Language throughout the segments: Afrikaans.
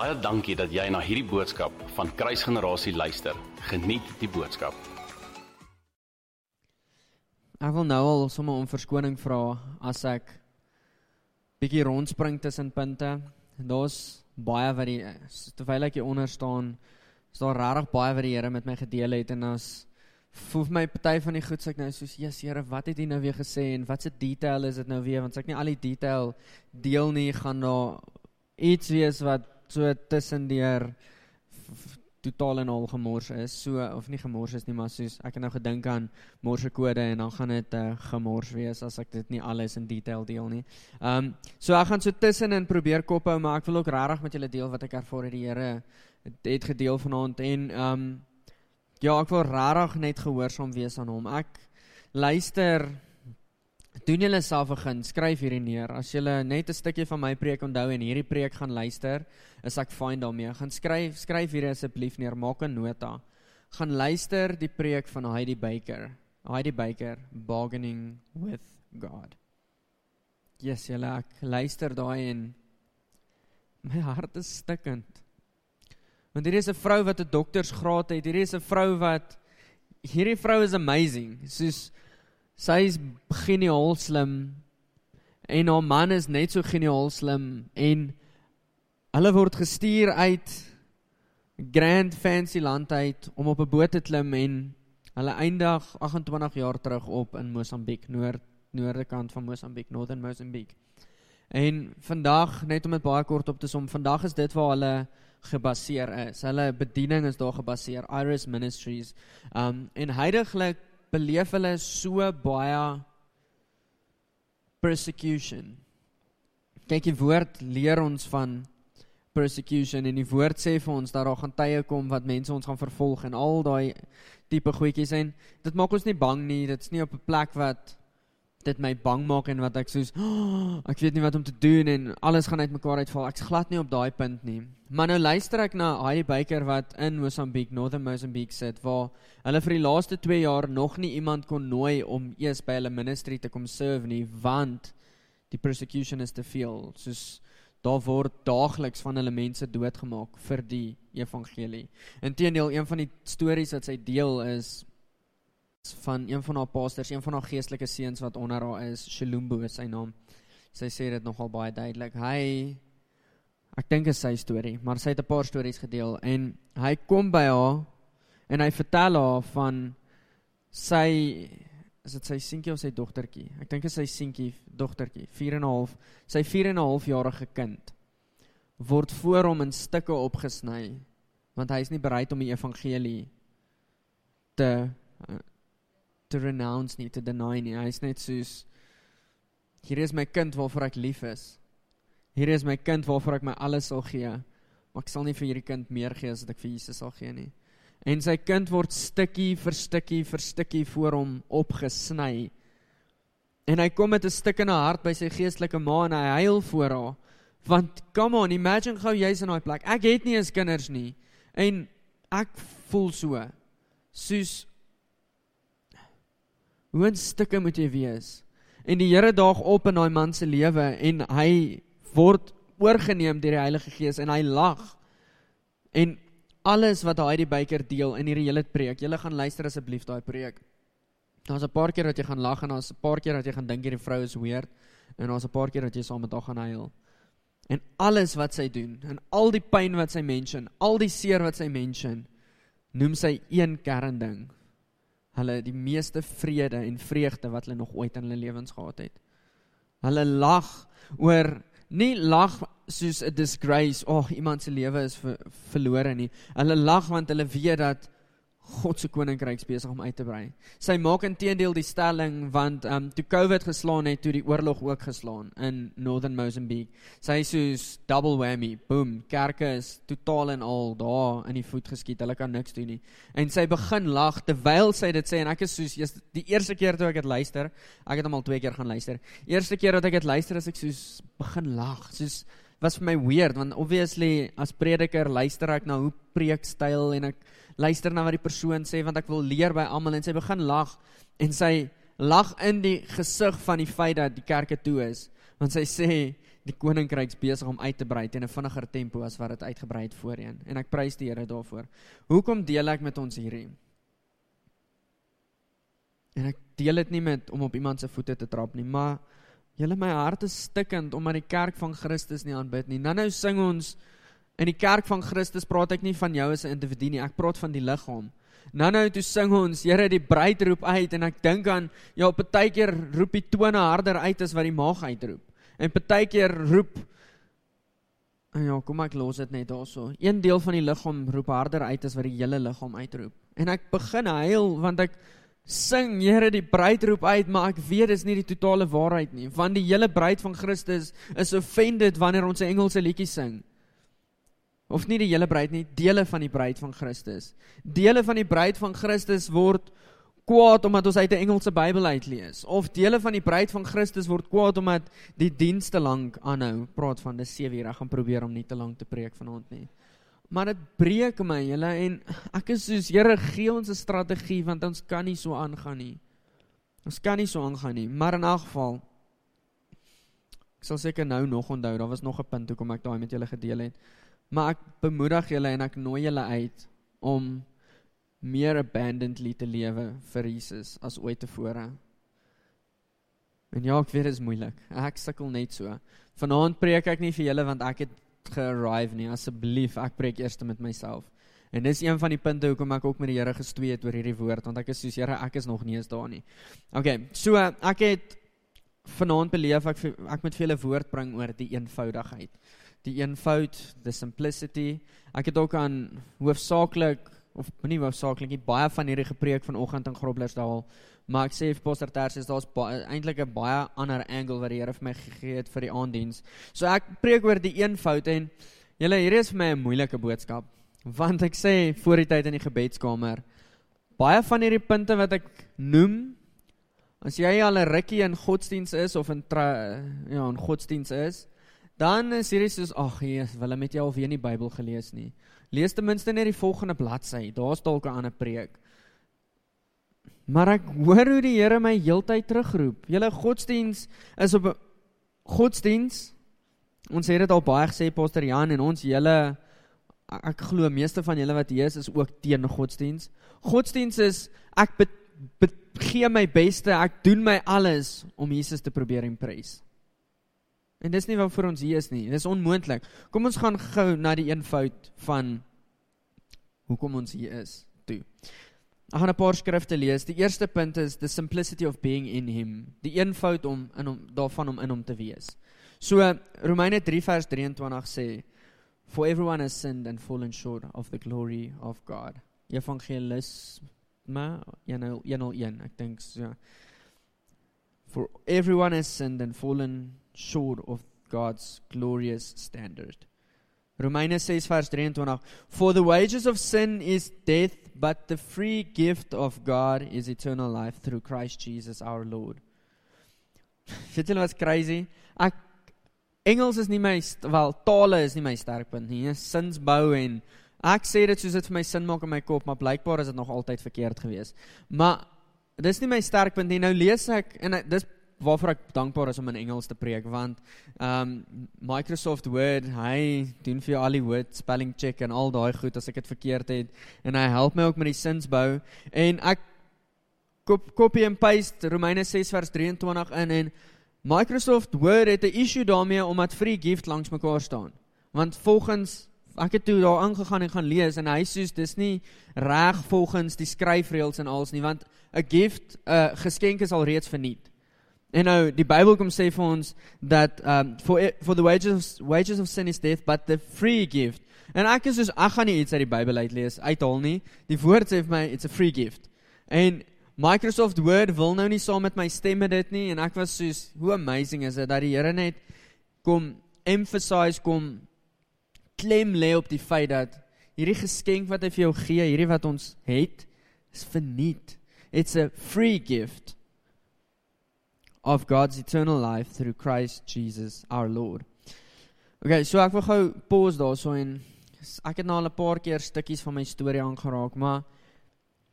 Baie dankie dat jy na hierdie boodskap van Kruisgenerasie luister. Geniet die boodskap. Ek wil nou al sommer om verskoning vra as ek bietjie rondspring tussen punte. Daar's baie wat die terwyl ek hier onder staan, is daar regtig baie wat die Here met my gedeel het en as voel my party van die goed sê ek nou soos Jesus Here, wat het U nou weer gesê en wat se detail is dit nou weer want as ek nie al die detail deel nie, gaan daar iets wees wat so tussendeur totaal en al gemors is. So of nie gemors is nie, maar soos ek het nou gedink aan morsekode en dan gaan dit 'n uh, gemors wees as ek dit nie alles in detail deel nie. Ehm um, so ek gaan so tussenin probeer kop hou, maar ek wil ook regtig met julle deel wat ek ervaar het die Here het gedeel vanaand en ehm um, ja, ek wil regtig net gehoorsaam wees aan hom. Ek luister doen julle self 'n gun, skryf hierdie neer. As julle net 'n stukkie van my preek onthou en hierdie preek gaan luister, is ek fyn daarmee. Gaan skryf skryf hier asseblief neer, maak 'n nota. Gaan luister die preek van Heidi Baker. Heidi Baker, Bargaining with God. Yes, julle ek luister daai en my hart is stikkend. Want hier is 'n vrou wat 'n doktersgraad het. Hier is 'n vrou wat hierdie vrou is amazing. Soos sy is geniaal slim en haar man is net so geniaal slim en hulle word gestuur uit Grand Fancy land uit om op 'n boot te klim en hulle eindig 28 jaar terug op in Mosambiek, noord noorde kant van Mosambiek, Northern Mozambique. En vandag net om dit baie kort op te som, vandag is dit waar hulle gebaseer is. Hulle bediening is daar gebaseer, Iris Ministries. Um en heidaglik beleef hulle so baie persecution. Kyk die woord leer ons van persecution en die woord sê vir ons dat daar gaan tye kom wat mense ons gaan vervolg en al daai tipe goedjies en dit maak ons nie bang nie. Dit's nie op 'n plek wat dit my bang maak en wat ek soos oh, ek weet nie wat om te doen en alles gaan uitmekaar uitval. Ek's glad nie op daai punt nie. Maar nou luister ek na Heidi Baker wat in Mosambik, Northern Mozambique sit waar hulle vir die laaste 2 jaar nog nie iemand kon nooi om eers by hulle ministry te kom serve nie want die persecution is te veel. Soos daar word daagliks van hulle mense doodgemaak vir die evangelie. Inteendeel, een van die stories wat sy deel is van een van haar pastors, een van haar geestelike seuns wat onder haar is, Shalombo is sy naam. Sy sê dit nogal baie duidelik. Hy ek dink is sy storie, maar sy het 'n paar stories gedeel en hy kom by haar en hy vertel haar van sy is dit sy seentjie of sy dogtertjie? Ek dink is sy seentjie, dogtertjie, 4 en 'n half. Sy 4 en 'n half jarige kind word voor hom in stukke opgesny want hy is nie bereid om die evangelie te te renounce nie, te deny nie. Hy is net soos hier is my kind waarvoor ek lief is. Hier is my kind waarvoor ek my alles sal gee. Maar ek sal nie vir hierdie kind meer gee as wat ek vir Jesus sal gee nie. En sy kind word stukkie vir stukkie vir stukkie voor hom opgesny. En hy kom met 'n stuk in haar hart by sy geestelike ma en hy huil voor haar. Want come on, imagine gou jy's in daai plek. Ek het nie eens kinders nie. En ek voel so. Soos Hoe 'n stukke moet jy wees? En die Here daag op in daai man se lewe en hy word oorgeneem deur die Heilige Gees en hy lag. En alles wat hy die byker deel in hierdie hele preek. Julle gaan luister asseblief daai preek. Daar's 'n paar keer dat jy gaan lag en daar's 'n paar keer dat jy gaan dink hierdie vrou is weird en daar's 'n paar keer dat jy saam met haar gaan huil. En alles wat sy doen en al die pyn wat sy mention, al die seer wat sy mention, noem sy een kern ding hulle die meeste vrede en vreugde wat hulle nog ooit in hulle lewens gehad het. Hulle lag oor nie lag soos 'n disgrace, ag oh, iemand se lewe is ver, verlore nie. Hulle lag want hulle weet dat God se koninkryk besig om uit te brei. Sy maak intedeel die stelling want ehm um, toe COVID geslaan het, toe die oorlog ook geslaan in Northern Mozambique. Sy sê soos double whammy, boom, kerke is totaal en al daar in die voet geskiet. Hulle kan niks doen nie. En sy begin lag terwyl sy dit sê en ek is soos eers die eerste keer toe ek dit luister, ek het hom al twee keer gaan luister. Eerste keer wat ek dit luister, as ek soos begin lag, soos was vir my weird want obviously as prediker luister ek na hoe preekstyl en ek luister na wat die persoon sê want ek wil leer by almal en sy begin lag en sy lag in die gesig van die feit dat die kerke toe is want sy sê die koninkryks besig om uit te brei teen 'n vinniger tempo as wat dit uitgebrei het voorheen en ek prys die Here daarvoor. Hoekom deel ek met ons hierdie? En ek deel dit nie met om op iemand se voete te trap nie, maar julle my hart is stikkend omdat die kerk van Christus nie aanbid nie. Nou nou sing ons in die kerk van Christus praat ek nie van jou as 'n individu nie, ek praat van die liggaam. Nou nou toe sing ons, Here, die bruid roep uit en ek dink aan ja, partykeer roep die tone harder uit as wat die maag uitroep. En partykeer roep en ja, kom ek los dit net daarso. Een deel van die liggaam roep harder uit as wat die hele liggaam uitroep. En ek begin huil want ek sing, Here, die bruid roep uit, maar ek weet dis nie die totale waarheid nie, want die hele bruid van Christus is offended wanneer ons 'n Engelse liedjie sing. Of nie die hele bruid nie, dele van die bruid van Christus. Dele van die bruid van Christus word kwaad omdat ons uit 'n Engelse Bybel uitlees. Of dele van die bruid van Christus word kwaad omdat die dienste lank aanhou. Praat van dis 7 uur. Ek gaan probeer om nie te lank te preek vanaand nie. Maar dit breek my, julle en ek is soos Here gee ons 'n strategie want ons kan nie so aangaan nie. Ons kan nie so aangaan nie, maar in elk geval ek sal seker nou nog onthou, daar was nog 'n punt hoekom ek daai met julle gedeel het. Maar ek bemoedig julle en ek nooi julle uit om meer abundantly te lewe vir Jesus as ooit tevore. En ja, ek weet dit is moeilik. Ek sukkel net so. Vanaand preek ek nie vir julle want ek het gearrive nie. Asseblief, ek preek eers met myself. En dis een van die punte hoekom ek ook met die Here gestwee het oor hierdie woord want ek is soos Here, ek is nog nie eens daar nie. OK, so ek het vanaand beleef ek ek moet vir julle woord bring oor die eenvoudigheid. Die eenvoud, the simplicity. Ek het ook aan hoofsaaklik of nie hoofsaaklik nie baie van hierdie gepreek vanoggend in Groblersdal Maar ek sê vir Pastor Tersius daar's eintlik 'n baie ander angle wat die Here vir my gegee het vir die aanddiens. So ek preek oor die eenvoud en julle hier is vir my 'n moeilike boodskap want ek sê voor die tyd in die gebedskamer baie van hierdie punte wat ek noem as jy al 'n rukkie in godsdiens is of in tra, ja, in godsdiens is, dan is hierdie soos ag Jesus, wil met jou alweer nie Bybel gelees nie. Lees ten minste net die volgende bladsy. Daar's dalk 'n ander preek. Maar ek hoor hoe die Here my heeltyd terugroep. Julle godsdiens is op godsdiens. Ons het dit al baie gesê Pastor Jan en ons hele ek glo meeste van julle wat hier is is ook teen godsdiens. Godsdiens is ek be, be, gee my beste, ek doen my alles om Jesus te probeer impress. En dis nie wat vir ons hier is nie. Dis onmoontlik. Kom ons gaan gou na die eenvoud van hoekom ons hier is toe. Ek gaan 'n paar skrifte lees. Die eerste punt is the simplicity of being in him. Die eenvoud om in hom daarvan om in hom te wees. So Romeine 3 vers 23 sê for everyone has sinned and fallen short of the glory of God. Evangelis ma 101 ek dink so. For everyone has sinned and fallen short of God's glorious standard. Romeine 6 vers 23 For the wages of sin is death but the free gift of God is eternal life through Christ Jesus our Lord. Weet julle wat crazy? Ek Engels is nie my wel tale is nie my sterkpunt nie. Sinsbou en ek sê dit soos dit vir my sin maak in my kop, maar blykbaar is dit nog altyd verkeerd geweest. Maar dis nie my sterkpunt nie. Nou lees ek en dis waarvoor ek dankbaar is om in Engels te preek want um Microsoft Word, hy doen vir jou al die woord spelling check en al daai goed as ek dit verkeerd het en hy help my ook met die sinsbou en ek kop copy and paste Romeine 6 vers 23 in en Microsoft Word het 'n issue daarmee omdat free gift langs mekaar staan. Want volgens ek het toe daar aangegaan en gaan lees en hy sê dis nie reg volgens die skryfreëls en alles nie want 'n gift 'n uh, geskenk is al reeds verniet. En nou die Bybel kom sê vir ons dat um for for the wages of, wages of sin is death but the free gift. En ek is soos ek gaan nie iets uit die Bybel uitlees uithaal nie. Die woord sê vir my it's a free gift. En Microsoft Word wil nou nie saam met my stemme dit nie en ek was soos hoe amazing is dit dat die Here net kom emphasize kom klem lê op die feit dat hierdie geskenk wat hy vir jou gee, hierdie wat ons het, is verniet. It's a free gift of God's eternal life through Christ Jesus our Lord. Okay, so ek wil gou pause daarso en ek het nou al 'n paar keer stukkies van my storie aangeraak, maar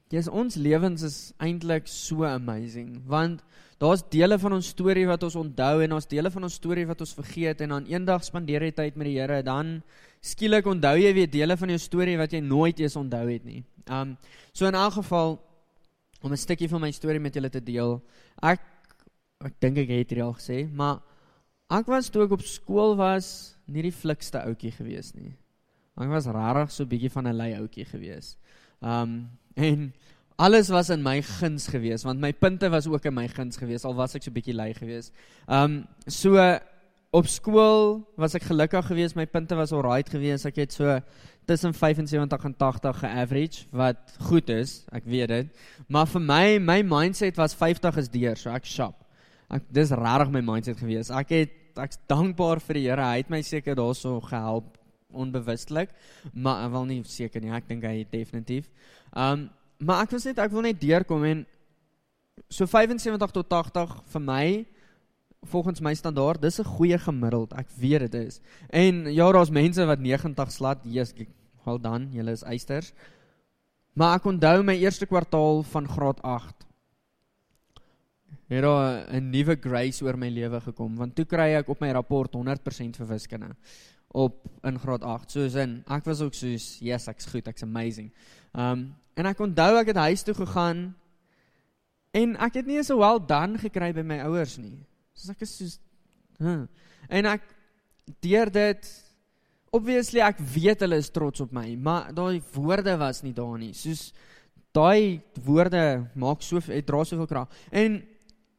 Dis ons lewens is eintlik so amazing want daar's dele van ons storie wat ons onthou en ons dele van ons storie wat ons vergeet en dan eendag spandeer jy tyd met die Here dan skielik onthou jy weer dele van jou storie wat jy nooit eens onthou het nie. Um so in elk geval om 'n stukkie van my storie met julle te deel. Ek ek dink ek het dit al gesê, maar ek was toe ek op skool was nie die flikste ouetjie gewees nie. Ek was rarig so bietjie van 'n lui ouetjie gewees. Um en alles was in my guns gewees want my punte was ook in my guns gewees al was ek so bietjie lui gewees. Um so op skool was ek gelukkig gewees, my punte was alright gewees. Ek het so tussen 75 en 80 ge-average wat goed is, ek weet dit. Maar vir my my mindset was 50 is deur, so ek shop. Ek dis regtig my mindset gewees. Ek het ek's dankbaar vir die Here. Hy het my seker daarso gehelp onbewustelik, maar wil nie seker nie. Ek dink hy het definitief. Um maar ek was net ek wil net deurkom en so 75 tot 80 vir my volgens my standaard, dis 'n goeie gemiddeld. Ek weet dit is. En ja, daar's mense wat 90 slat. Jesus, wel dan, julle is eisters. Maar ek onthou my eerste kwartaal van graad 8. Het daar 'n nuwe grace oor my lewe gekom want toe kry ek op my rapport 100% vir wiskunde op in graad 8. Soos in ek was ook soos yes, ek's goed, ek's amazing. Um en ek onthou ek het huis toe gegaan en ek het nie so wel dan gekry by my ouers nie. Soos ek is soos huh. en ek deur dit obviously ek weet hulle is trots op my, maar daai woorde was nie daar nie. Soos daai woorde maak so het dra soveel krag. En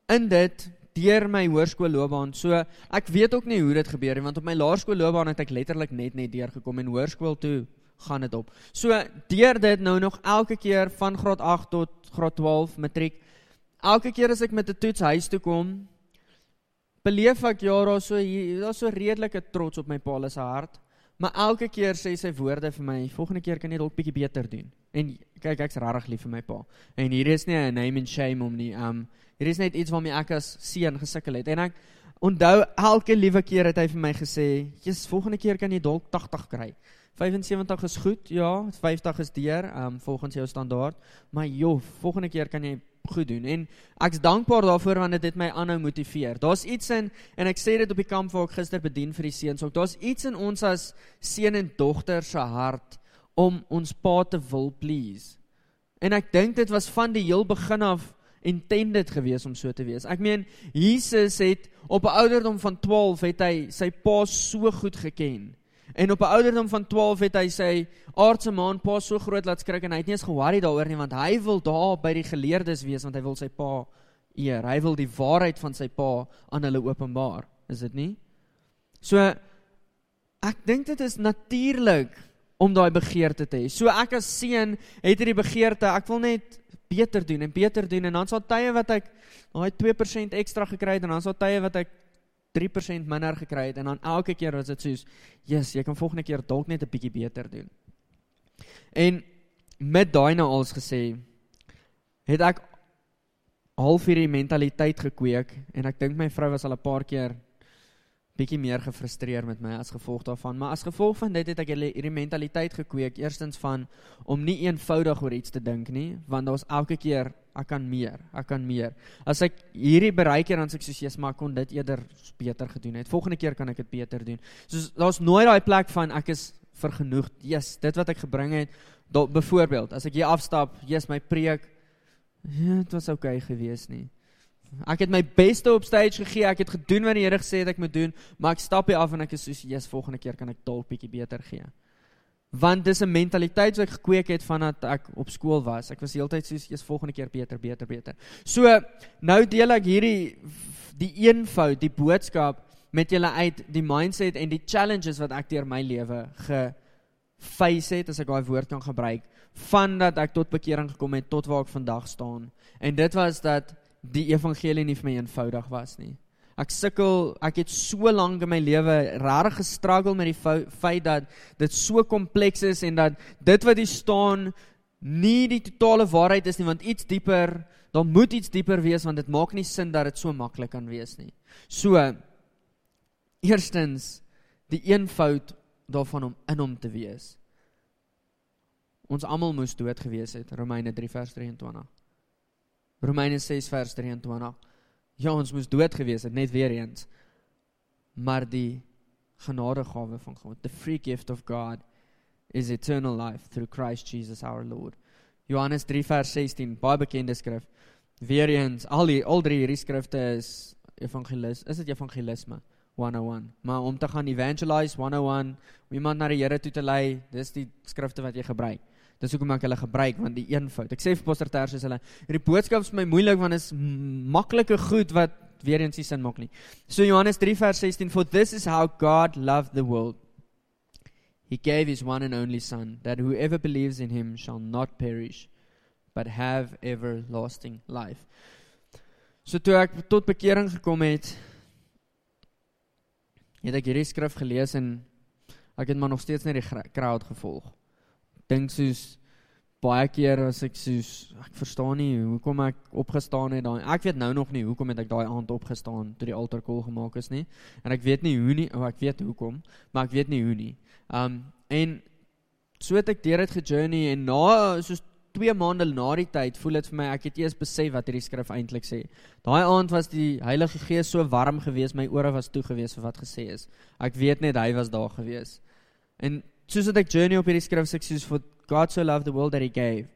in dit deur my hoërskoolloopbaan. So ek weet ook nie hoe dit gebeur nie want op my laerskoolloopbaan het ek letterlik net net deurgekom en hoërskool toe gaan dit op. So deur dit nou nog elke keer van graad 8 tot graad 12 matriek. Elke keer as ek met 'n toets huis toe kom, beleef ek ja, daar so daar's so redelike trots op my pa se hart. Maar elke keer sê sy woorde vir my, volgende keer kan jy dalk bietjie beter doen. En kyk, ek's regtig lief vir my pa. En hier is nie 'n name and shame om nie. Um Hier is net iets waarmee ek as seun gesukkel het. En ek onthou elke liewe keer het hy vir my gesê, "Jesus, volgende keer kan jy dalk 80 kry." 75 is goed, ja, 50 is deur, ehm um, volgens jou standaard, maar joh, volgende keer kan jy goed doen. En ek's dankbaar daarvoor want dit het my aanhou motiveer. Daar's iets in en ek sê dit op die kamp waar ek gister bedien vir die seuns ook. Daar's iets in ons as seun en dogter se hart om ons pa te wil please. En ek dink dit was van die heel begin af intended gewees om so te wees. Ek meen Jesus het op 'n ouderdom van 12 het hy sy pa so goed geken. En op 'n ouderdom van 12 het hy sy aardse maan pa so groot laat skrik en hy het nie eens ge-worry daaroor nie want hy wil daar by die geleerdes wees want hy wil sy pa eer. Hy wil die waarheid van sy pa aan hulle openbaar. Is dit nie? So ek dink dit is natuurlik om daai begeerte te hê. So ek as seun het hierdie begeerte, ek wil net beter doen en beter doen en dan sal tye wat ek daai 2% ekstra gekry het en dan sal tye wat ek 3% minder gekry het en dan elke keer was dit soos yes, jy kan volgende keer dalk net 'n bietjie beter doen. En met daai nou als gesê het ek half hierdie mentaliteit gekweek en ek dink my vrou was al 'n paar keer bietjie meer gefrustreer met my as gevolg daarvan, maar as gevolg van dit het ek hierdie mentaliteit gekweek eerstens van om nie eenvoudig oor iets te dink nie, want daar's elke keer ek kan meer, ek kan meer. As ek hierdie bereik het dan sê ek soos Jesus, maar kon dit eerder beter gedoen het. Volgende keer kan ek dit beter doen. Soos daar's nooit daai plek van ek is vergenoeg. Jesus, dit wat ek gebring het, byvoorbeeld, as ek hier afstap, Jesus my preek, ja, dit was oukei okay geweest nie. Ek het my beste op stage gegee. Ek het gedoen wat die Here gesê het ek moet doen, maar ek stap hier af en ek is soos, "Jesus, volgende keer kan ek dalk bietjie beter gee." Want dis 'n mentaliteit wat ek gekweek het vandat ek op skool was. Ek was heeltyd soos, "Jesus, volgende keer beter, beter, beter." So, nou deel ek hierdie die eenvoud, die boodskap met julle uit, die mindset en die challenges wat ek deur my lewe geface het, as ek daai woord kan gebruik, vandat ek tot bekering gekom het tot waar ek vandag staan. En dit was dat die evangelie nie vir my eenvoudig was nie. Ek sukkel, ek het so lank in my lewe regtig gestruggle met die feit dat dit so kompleks is en dat dit wat hier staan nie die totale waarheid is nie want iets dieper, daar moet iets dieper wees want dit maak nie sin dat dit so maklik kan wees nie. So eerstens die eenvoud daarvan om in hom te wees. ons almal moes dood gewees het. Romeine 3 vers 23. Romeine 6 vers 23. Ja, ons moes dood gewees het net weer eens. Maar die genadegawe van God, the free gift of God is eternal life through Christ Jesus our Lord. Johannes 3 vers 16, baie bekende skrif. Weer eens, al die al drie hierdie skrifte is evangelis, is dit evangelisme 101. Maar om te gaan evangelize 101, om iemand na die Here toe te lei, dis die skrifte wat jy gebruik. Dis hoekom ek hulle gebruik want die eenvoud. Ek sê vir Pastor Tersius hulle, hierdie boodskap is my moeilik want is maklike goed wat weer eens nie sin maak nie. So Johannes 3 vers 16 for this is how God loved the world. He gave his one and only son that whoever believes in him shall not perish but have everlasting life. So toe ek tot bekering gekom het, het ek hierdie skrif gelees en ek het maar nog steeds net die crowd gevolg. Dink soos baie keer as ek soos ek verstaan nie hoekom ek opgestaan het daai ek weet nou nog nie hoekom het ek daai aand opgestaan toe die altar call gemaak is nie. En ek weet nie hoe nie of ek weet hoekom maar ek weet nie hoe nie. Um en so het ek deur dit gejourney en na soos 2 maande na die tyd voel dit vir my ek het eers besef wat hierdie skrif eintlik sê. Daai aand was die Heilige Gees so warm geweest my ore was toe geweest vir wat gesê is. Ek weet net hy was daar geweest en soos ek journey op hierdie skrif sê soos vir God so loved the world that he gave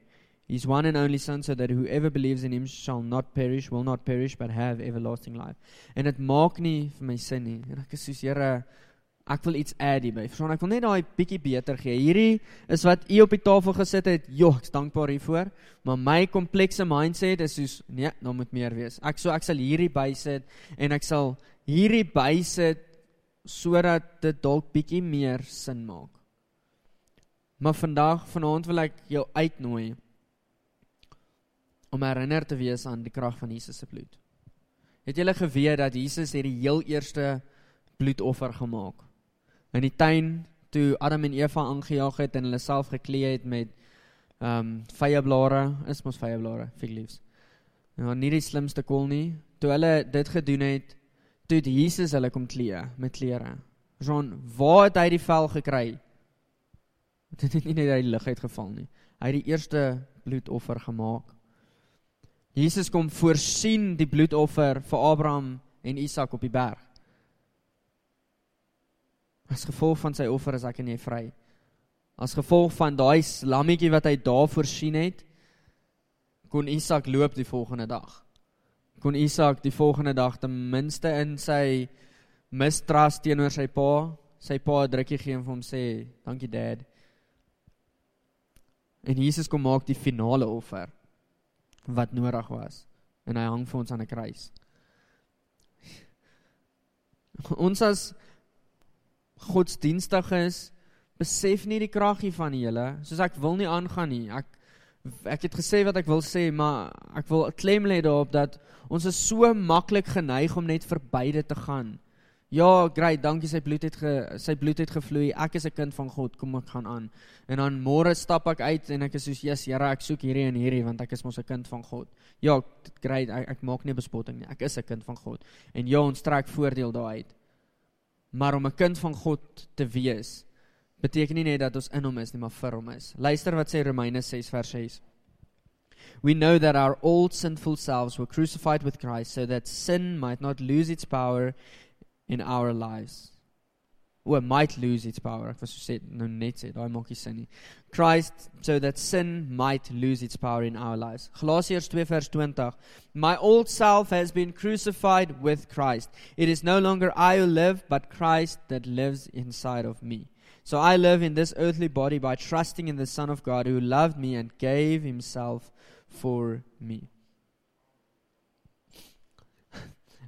his one and only son so that whoever believes in him shall not perish will not perish but have everlasting life. En dit maak nie vir my sin nie. En ek is soos Here ek wil iets add hierby. Verstaan, ek wil net daai bietjie beter gee. Hierdie is wat u op die tafel gesit het. Jo, ek's dankbaar hiervoor. Maar my komplekse mindset is soos nee, daar moet meer wees. Ek so ek sal hierdie bysit en ek sal hierdie bysit sodat dit dalk bietjie meer sin maak. Maar vandag vanaand wil ek jou uitnooi om herinner te wees aan die krag van Jesus se bloed. Het julle geweet dat Jesus het die heel eerste bloedoffer gemaak? In die tuin toe Adam en Eva aangejaag het en hulle self geklee het met ehm um, vyeblare, is mos vyeblare, fig leaves. Nou nie die slimste kol nie. Toe hulle dit gedoen het, toe het Jesus hulle kom klee met klere. Jon, waar het hy die vel gekry? Dit het nie net uit die lug uitgeval nie. Hy het die eerste bloedoffer gemaak. Jesus kom voorsien die bloedoffer vir Abraham en Isak op die berg. As gevolg van sy offer is ek en jy vry. As gevolg van daai lammetjie wat hy daar voorsien het, kon Isak loop die volgende dag. Kon Isak die volgende dag ten minste in sy mistrust teenoor sy pa, sy pa 'n drukkie gee en vir hom sê, "Dankie dad." En Jesus kom maak die finale offer wat nodig was en hy hang vir ons aan 'n kruis. Ons as godsdienstiges besef nie die krag hiervan julle, soos ek wil nie aangaan nie. Ek ek het gesê wat ek wil sê, maar ek wil klem lê daarop dat ons is so maklik geneig om net verby dit te gaan. Ja, great, dankie sy bloed het ge, sy bloed het gevloei. Ek is 'n kind van God. Kom ek gaan aan. En dan môre stap ek uit en ek is soos, "Jesus, Here, ek soek hierdie en hierdie want ek is mos 'n kind van God." Ja, great. Ek, ek maak nie bespotting nie. Ek is 'n kind van God. En ja, ons trek voordeel daaruit. Maar om 'n kind van God te wees, beteken nie net dat ons in hom is nie, maar vir hom is. Luister wat sê Romeine 6 vers 6. We know that our old sinful selves were crucified with Christ so that sin might not lose its power in our lives. Or might lose its power. Net. Christ so that sin might lose its power in our lives. Galasiërs 2 vers 20. My old self has been crucified with Christ. It is no longer I who live, but Christ that lives inside of me. So I live in this earthly body by trusting in the Son of God who loved me and gave himself for me.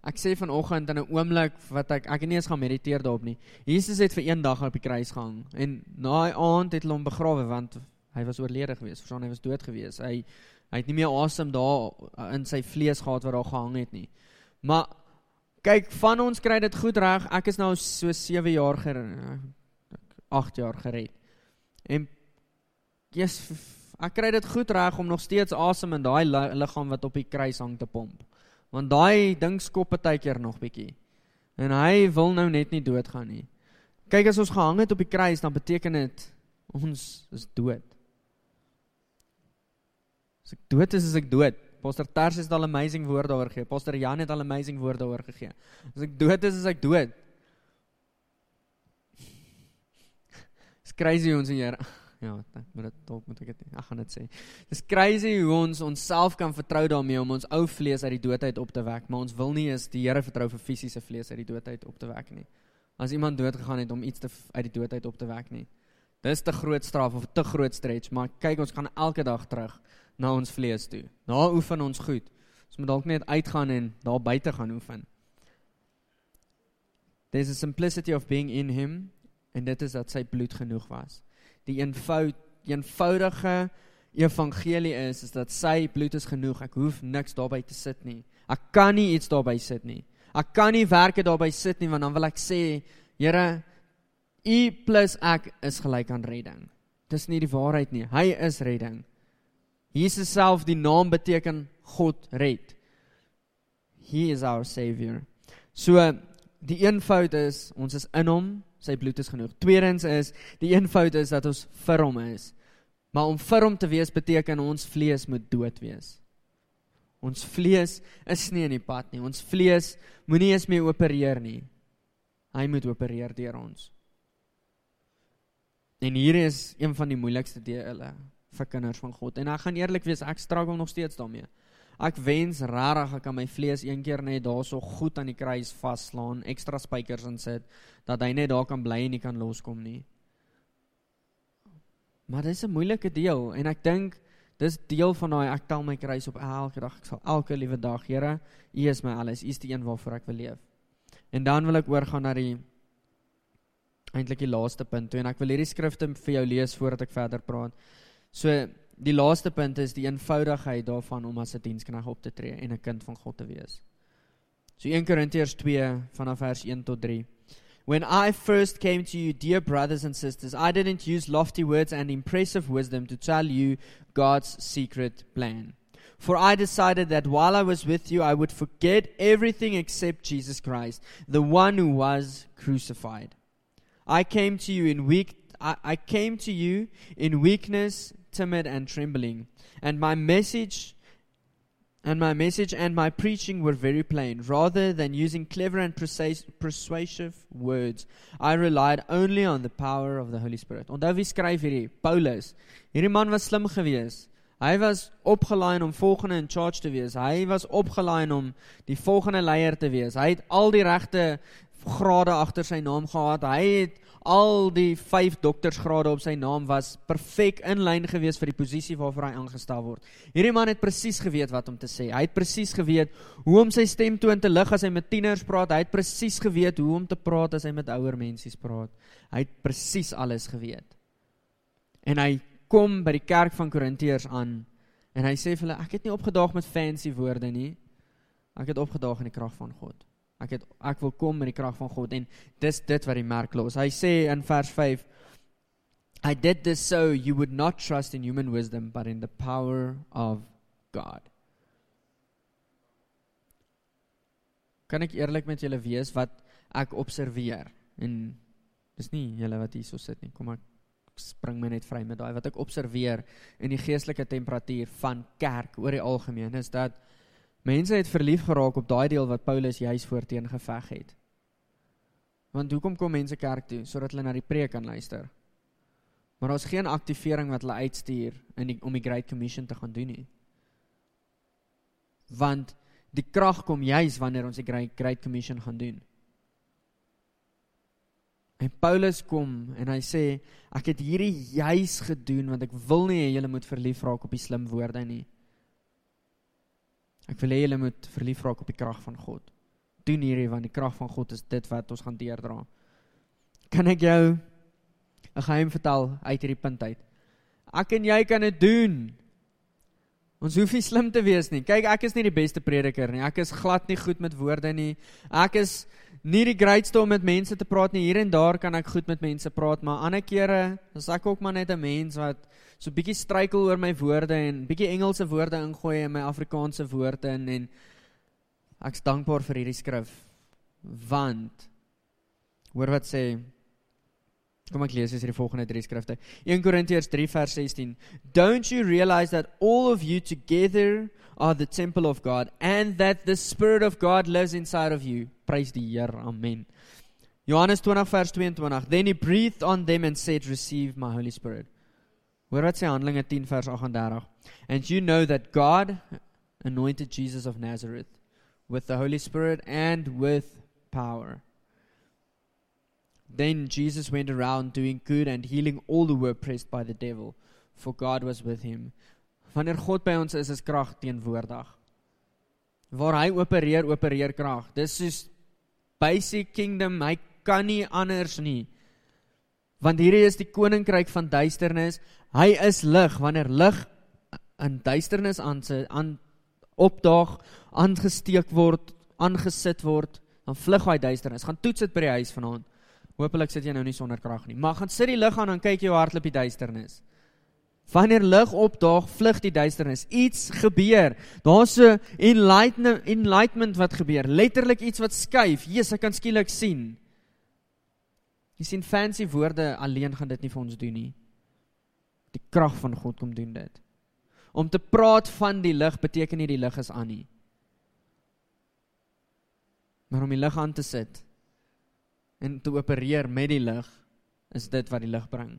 Ek sê vanoggend in 'n oomblik wat ek ek het nie eens gaan mediteer daarop nie. Jesus het vir een dag op die kruis gehang en na die aand het hulle hom begrawe want hy was oorlede gewees. Verstaan, hy was dood gewees. Hy hy het nie meer asem daar in sy vlees gehad wat daar gehang het nie. Maar kyk, van ons kry dit goed reg. Ek is nou so 7 jaar ger 8 jaar gered. En Jesus, ek kry dit goed reg om nog steeds asem in daai liggaam wat op die kruis hang te pomp. Want daai ding skop partykeer nog bietjie. En hy wil nou net nie doodgaan nie. Kyk as ons gehang het op die kruis, dan beteken dit ons is dood. As ek dood is, is ek dood. Pastor Ters het al amazing woorde daaroor gegee. Pastor Jan het al amazing woorde daaroor gegee. As ek dood is, is ek dood. It's crazy ons hier ja, ek moet dit dalk moet ek dit ek gaan dit sê. Dis crazy hoe ons onsself kan vertrou daarmee om ons ou vlees uit die dood uit op te wek, maar ons wil nie eens die Here vertrou vir fisiese vlees uit die dood uit op te wek nie. As iemand dood gegaan het om iets te uit die dood uit op te wek nie. Dis te groot straf of te groot stretch, maar kyk ons gaan elke dag terug na ons vlees toe. Na oefen ons goed. Ons moet dalk net uitgaan en daar buite gaan oefen. There's a simplicity of being in him en dit is dat sy bloed genoeg was. Die eenvoud eenvoudige evangelie is is dat sy bloed is genoeg. Ek hoef niks daarby te sit nie. Ek kan nie iets daarby sit nie. Ek kan nie werke daarby sit nie want dan wil ek sê, Here, U plus ek is gelyk aan redding. Dis nie die waarheid nie. Hy is redding. Jesus self die naam beteken God red. He is our savior. So die eenvoud is ons is in hom, sy bloed is genoeg. Tweedens is die eenvoud is dat ons vir hom is. Maar om vir hom te wees beteken ons vlees moet dood wees. Ons vlees is nie in die pad nie. Ons vlees moenie eens meer opereer nie. Hy moet opereer deur ons. En hier is een van die moeilikste dele vir kinders van God. En ek gaan eerlik wees, ek struggle nog steeds daarmee. Ek wens regtig ek kan my vlees een keer net daarso goed aan die kruis vaslaan, ekstra spykers insit dat hy net daar kan bly en nie kan loskom nie. Maar dis 'n moeilike deel en ek dink dis deel van daai ek tel my kruis op elke dag. Ek sal elke liewe dag, Here, U is my alles. U is die een waarvoor ek wil leef. En dan wil ek oorgaan na die eintlik die laaste punt toe en ek wil hierdie skrifte vir jou lees voordat ek verder praat. So die laaste punt is die eenvoudigheid daarvan om as 'n diensknegt op te tree en 'n kind van God te wees. So 1 Korintiërs 2 vanaf vers 1 tot 3. When I first came to you, dear brothers and sisters, I didn't use lofty words and impressive wisdom to tell you God's secret plan. For I decided that while I was with you, I would forget everything except Jesus Christ, the one who was crucified. I came to you in weak I, I came to you in weakness, timid and trembling. And my message and my message and my preaching were very plain. Rather than using clever and persuasive words, I relied only on the power of the Holy Spirit. Onthou wie skryf hierdie? Paulus. Hierdie man was slim geweest. Hy was opgelaai om volgende in charge te wees. Hy was opgelaai om die volgende leier te wees. Hy het al die regte grade agter sy naam gehad. Hy het al die 5 doktorsgrade op sy naam was perfek in lyn gewees vir die posisie waarvoor hy aangestel word. Hierdie man het presies geweet wat om te sê. Hy het presies geweet hoe om sy stem toon te lig as hy met tieners praat. Hy het presies geweet hoe om te praat as hy met ouer mensies praat. Hy het presies alles geweet. En hy kom by die kerk van Korintiërs aan en hy sê vir hulle ek het nie opgedaag met fancy woorde nie. Ek het opgedaag in die krag van God. Ek het ek wil kom met die krag van God en dis dit wat die merk los. Hy sê in vers 5 I did this so you would not trust in human wisdom but in the power of God. Kan ek eerlik met julle wees wat ek observeer en dis nie julle wat hierso sit nie. Kom ek spring my net vry met daai wat ek observeer in die geestelike temperatuur van kerk oor die algemeen is dat Mense het verlief geraak op daai deel wat Paulus juis voorteen geveg het. Want hoekom kom mense kerk toe sodat hulle na die preek kan luister? Maar daar's geen aktivering wat hulle uitstuur in die, om die Great Commission te gaan doen nie. Want die krag kom juis wanneer ons die Great, Great Commission gaan doen. En Paulus kom en hy sê ek het hierdie juis gedoen want ek wil nie julle moet verlief raak op die slim woorde nie. Ek wil hê julle moet verlief raak op die krag van God. Doen hierdie want die krag van God is dit wat ons gaan deurdra. Kan ek jou 'n geheim vertel uit hierdie punt uit? Ek en jy kan dit doen. Ons hoef nie slim te wees nie. Kyk, ek is nie die beste prediker nie. Ek is glad nie goed met woorde nie. Ek is nie die greatste om met mense te praat nie. Hier en daar kan ek goed met mense praat, maar ander kere is ek ook maar net 'n mens wat so bietjie struikel oor my woorde en bietjie Engelse woorde ingooi in my Afrikaanse woorde en en ek's dankbaar vir hierdie skrif want hoor wat sê Kom ek lees hier die volgende drie skrifte. 1 Korintiërs 3 vers 16. Don't you realize that all of you together are the temple of God and that the spirit of God lives inside of you. Prys die Here. Amen. Johannes 20 vers 22. Then he breathed on them and said, "Receive my Holy Spirit." Hoor wat sê Handelinge 10 vers 38. And you know that God anointed Jesus of Nazareth with the Holy Spirit and with power. Then Jesus went around doing good and healing all who were oppressed by the devil, for God was with him. Wanneer God by ons is, is krag teenwoordig. Waar hy opereer, opereer krag. Dis soos basic kingdom, hy kan nie anders nie. Want hierdie is die koninkryk van duisternis. Hy is lig. Wanneer lig in duisternis aan se aan opdaag, aangesteek word, aangesit word, dan vlug hy duisternis. Gaan toets dit by die huis vanaand. Hoopelik sit jy nou nie sonder krag nie. Maar gaan sit die lig aan en kyk jy hoe hardloop die duisternis. Wanneer lig opdaag, vlug die duisternis. Iets gebeur. Daar's 'n enlightenment enlightenment wat gebeur. Letterlik iets wat skuif. Jesus, ek kan skielik sien. Jy sien fancy woorde alleen gaan dit nie vir ons doen nie. Die krag van God kom doen dit. Om te praat van die lig beteken nie die lig is aan nie. Maar om die lig aan te sit en te opereer met die lig is dit wat die lig bring.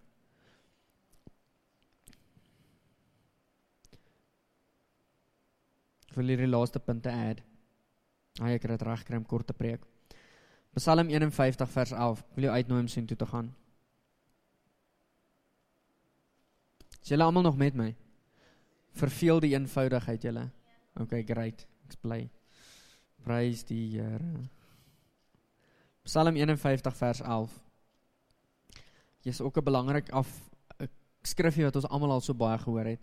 Ek wil hierdie laaste punte add. Ai ek het dit reg kry om kort te preek. Psalm 51 vers 11. Ek wil jou uitnooi om sien toe te gaan. Is julle almal nog met my? Verveel die eenvoudigheid julle. Okay, great. Ek's bly. Prys die Here. Psalm 51 vers 11. Dis ook 'n belangrik af 'n skrifgie wat ons almal al so baie gehoor het.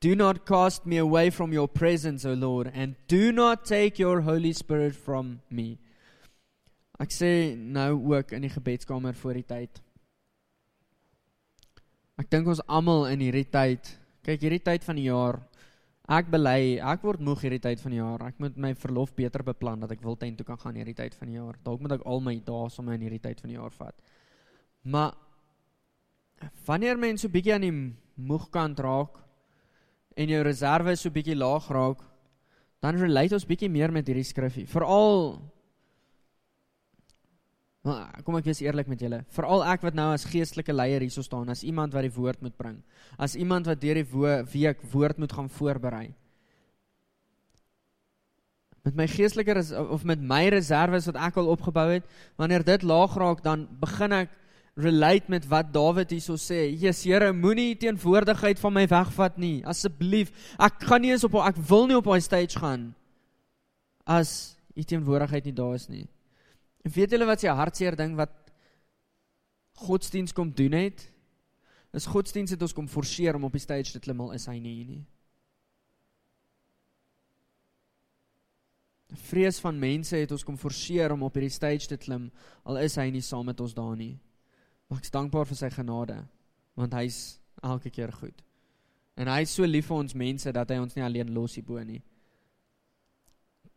Do not cast me away from your presence, O Lord, and do not take your Holy Spirit from me. Ek sê nou ook in die gebedskamer voor die tyd. Ek dink ons almal in hierdie tyd, kyk hierdie tyd van die jaar, ek bely, ek word moeg hierdie tyd van die jaar. Ek moet my verlof beter beplan dat ek Wildtuin toe kan gaan hierdie tyd van die jaar. Dalk moet ek al my dae sommer in hierdie tyd van die jaar vat. Maar wanneer mense so bietjie aan die moegkant raak, en jou reserve so bietjie laag raak, dan relate ons bietjie meer met hierdie skrifgie. Veral Maar kom ek wees eerlik met julle. Veral ek wat nou as geestelike leier hierso staan, as iemand wat die woord moet bring. As iemand wat deur die wo week woord moet gaan voorberei. Met my geestelike of met my reserves wat ek al opgebou het, wanneer dit laag raak, dan begin ek relate met wat Dawid hierso sê. Jesus Here, moenie teenwoordigheid van my wegvat nie. Asseblief. Ek gaan nie eens op ek wil nie op daai stage gaan as u teenwoordigheid nie daar is nie. En weet julle wat se hartseer ding wat godsdiens kom doen het? Is godsdiens het ons kom forceer om op die stage te klim al is hy nie hier nie. Vrees van mense het ons kom forceer om op hierdie stage te klim al is hy nie saam met ons daar nie. Maar ek's dankbaar vir sy genade want hy's elke keer goed. En hy's so lief vir ons mense dat hy ons nie alleen los hier bo nie.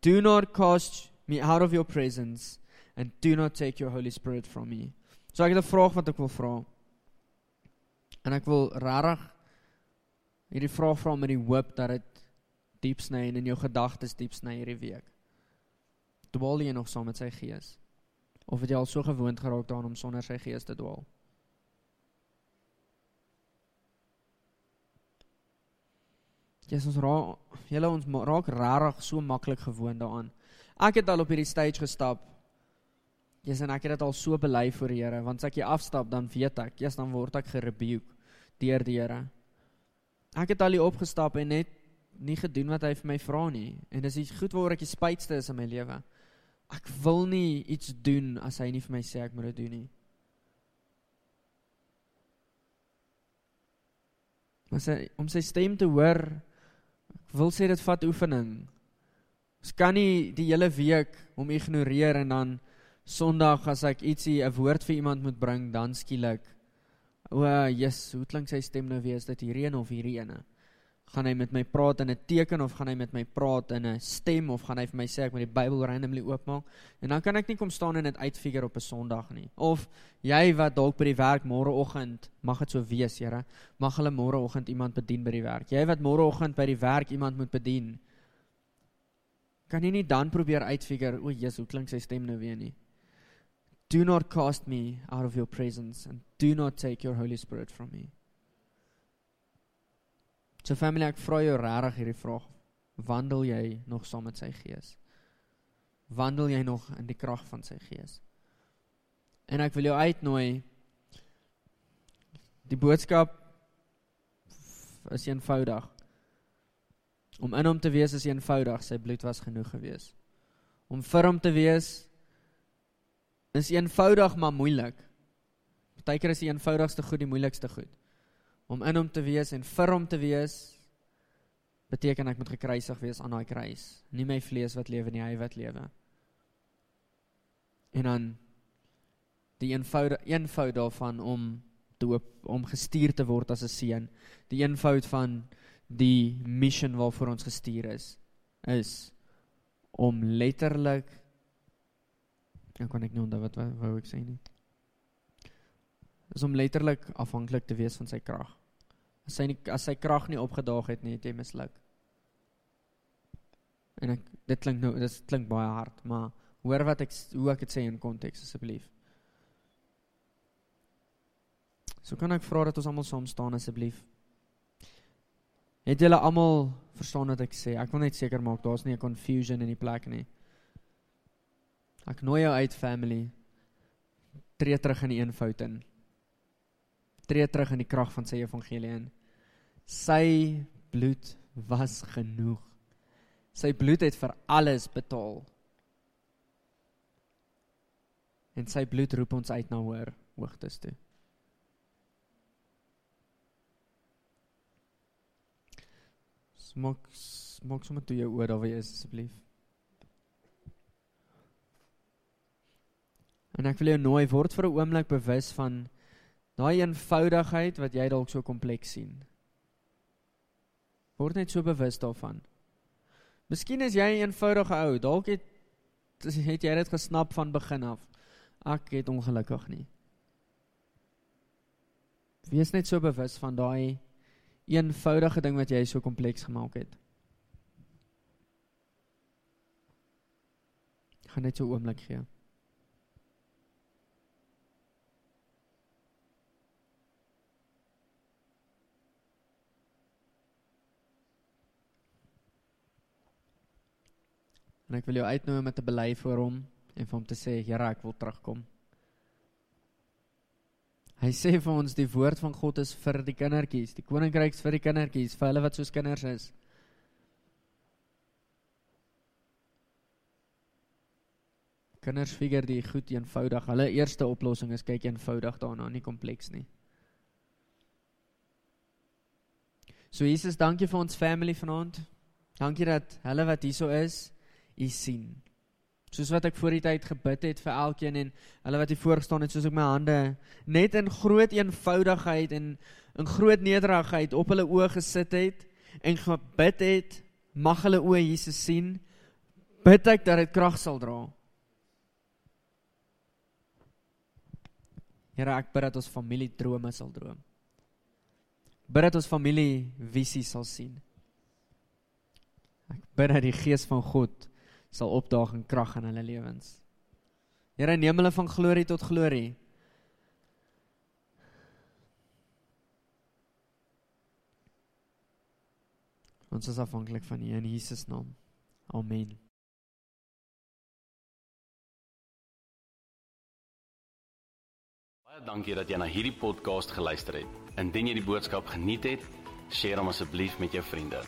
Do not cast me out of your presence and do not take your holy spirit from me. So ek het 'n vraag wat ek wil vra. En ek wil regtig hierdie vraag vra met die hoop dat dit diep sny en in jou gedagtes diep sny hierdie week. Dwaal jy nog saam met sy gees? of het jy al so gewoond geraak daaraan om sonder sy gees te dwaal? Jesus ons raak julle ons raak rarig so maklik gewoond daaraan. Ek het al op hierdie stage gestap. Jesus en ek het dit al so bely voor die Here, want as ek hier afstap dan weet ek, eers dan word ek gerebuke deur die Here. Ek het al hier opgestap en net nie gedoen wat hy vir my vra nie en dis goed waaroor ek die spytste is in my lewe. Ek wil nie iets doen as hy nie vir my sê ek moet dit doen nie. Maar sy om sy stem te hoor, ek wil sê dit vat oefening. Ons kan nie die hele week hom ignoreer en dan Sondag as ek ietsie 'n woord vir iemand moet bring, dan skielik o, Jesus, hoe klink sy stem nou weer? Is dit hierdie een of hierdie ene? Gaan hy met my praat in 'n teken of gaan hy met my praat in 'n stem of gaan hy vir my sê ek moet die Bybel randomly oopmaak? En dan kan ek nie kom staan en dit uitfigure op 'n Sondag nie. Of jy wat dalk by die werk môreoggend, mag dit so wees, Here, mag hulle môreoggend iemand bedien by die werk. Jy wat môreoggend by die werk iemand moet bedien. Kan jy nie dan probeer uitfigure, o Jesus, hoe klink sy stem nou weer nie? Do not cast me out of your presence and do not take your Holy Spirit from me. So family, ek vra jou regtig hierdie vraag. Wandel jy nog saam met sy gees? Wandel jy nog in die krag van sy gees? En ek wil jou uitnooi die boodskap is eenvoudig. Om in hom te wees is eenvoudig, sy bloed was genoeg gewees. Om vir hom te wees is eenvoudig maar moeilik. Partykeer is die eenvoudigste goed die moeilikste goed. Om in hom te wees en vir hom te wees beteken ek moet gekruisig wees aan daai kruis. Nie my vlees wat lewe nie, hy wat lewe. En dan die eenvoud eenvoud daarvan om doop om gestuur te word as 'n seun. Die eenvoud van die mission waarvoor ons gestuur is is om letterlik Dan kan ek nie onthou wat wou ek sê nie. Is om letterlik afhanklik te wees van sy krag. As sy nie, as sy krag nie opgedaag het nie, het jy misluk. En ek dit klink nou dit klink baie hard, maar hoor wat ek hoe ek dit sê in konteks asseblief. So kan ek vra dat ons almal saam staan asseblief. Het julle almal verstaan wat ek sê? Ek wil net seker maak daar's nie 'n confusion in die plek nie. Ek nooi jou uit family. Tree terug in die eenvoud in. Tree terug in die krag van sy evangelie in. Sy bloed was genoeg. Sy bloed het vir alles betaal. En sy bloed roep ons uit na hoër hoogtes toe. Smok smok sommer toe jou oor daar wees asseblief. En ek wil jou nooi word vir 'n oomblik bewus van daai eenvoudigheid wat jy dalk so kompleks sien. Word net so bewus daarvan. Miskien is jy 'n eenvoudige ou, dalk het het jy dit gesnap van begin af. Ek het ongelukkig nie. Wees net so bewus van daai eenvoudige ding wat jy so kompleks gemaak het. Gaan net so 'n oomblik gee. En ek wil jou uitnooi om te bely voor hom en vir hom te sê, Here, ek wil terugkom. Hy sê vir ons die woord van God is vir die kindertjies, die koninkryks vir die kindertjies, vir hulle wat soos kinders is. Kinders figure die goed eenvoudig. Hulle eerste oplossing is kyk eenvoudig daarna, nie kompleks nie. So Jesus, dankie vir ons family vanaand. Dankie dat hulle wat hierso is, U sien. Soos wat ek voor die tyd gebid het vir elkeen en hulle wat hier voor gestaan het, soos ek my hande net in groot eenvoudigheid en in groot nederigheid op hulle oë gesit het en gebid het, mag hulle oë Jesus sien. Bid ek dat dit krag sal dra. Here, ek bid dat ons familie drome sal droom. Bid dat ons familie visie sal sien. Ek bid dat die gees van God sal opdaag in krag in hulle lewens. Here, neem hulle van glorie tot glorie. Ons is afhanklik van U in Jesus naam. Amen. Baie dankie dat jy na hierdie podcast geluister het. Indien jy die boodskap geniet het, deel hom asseblief met jou vriende.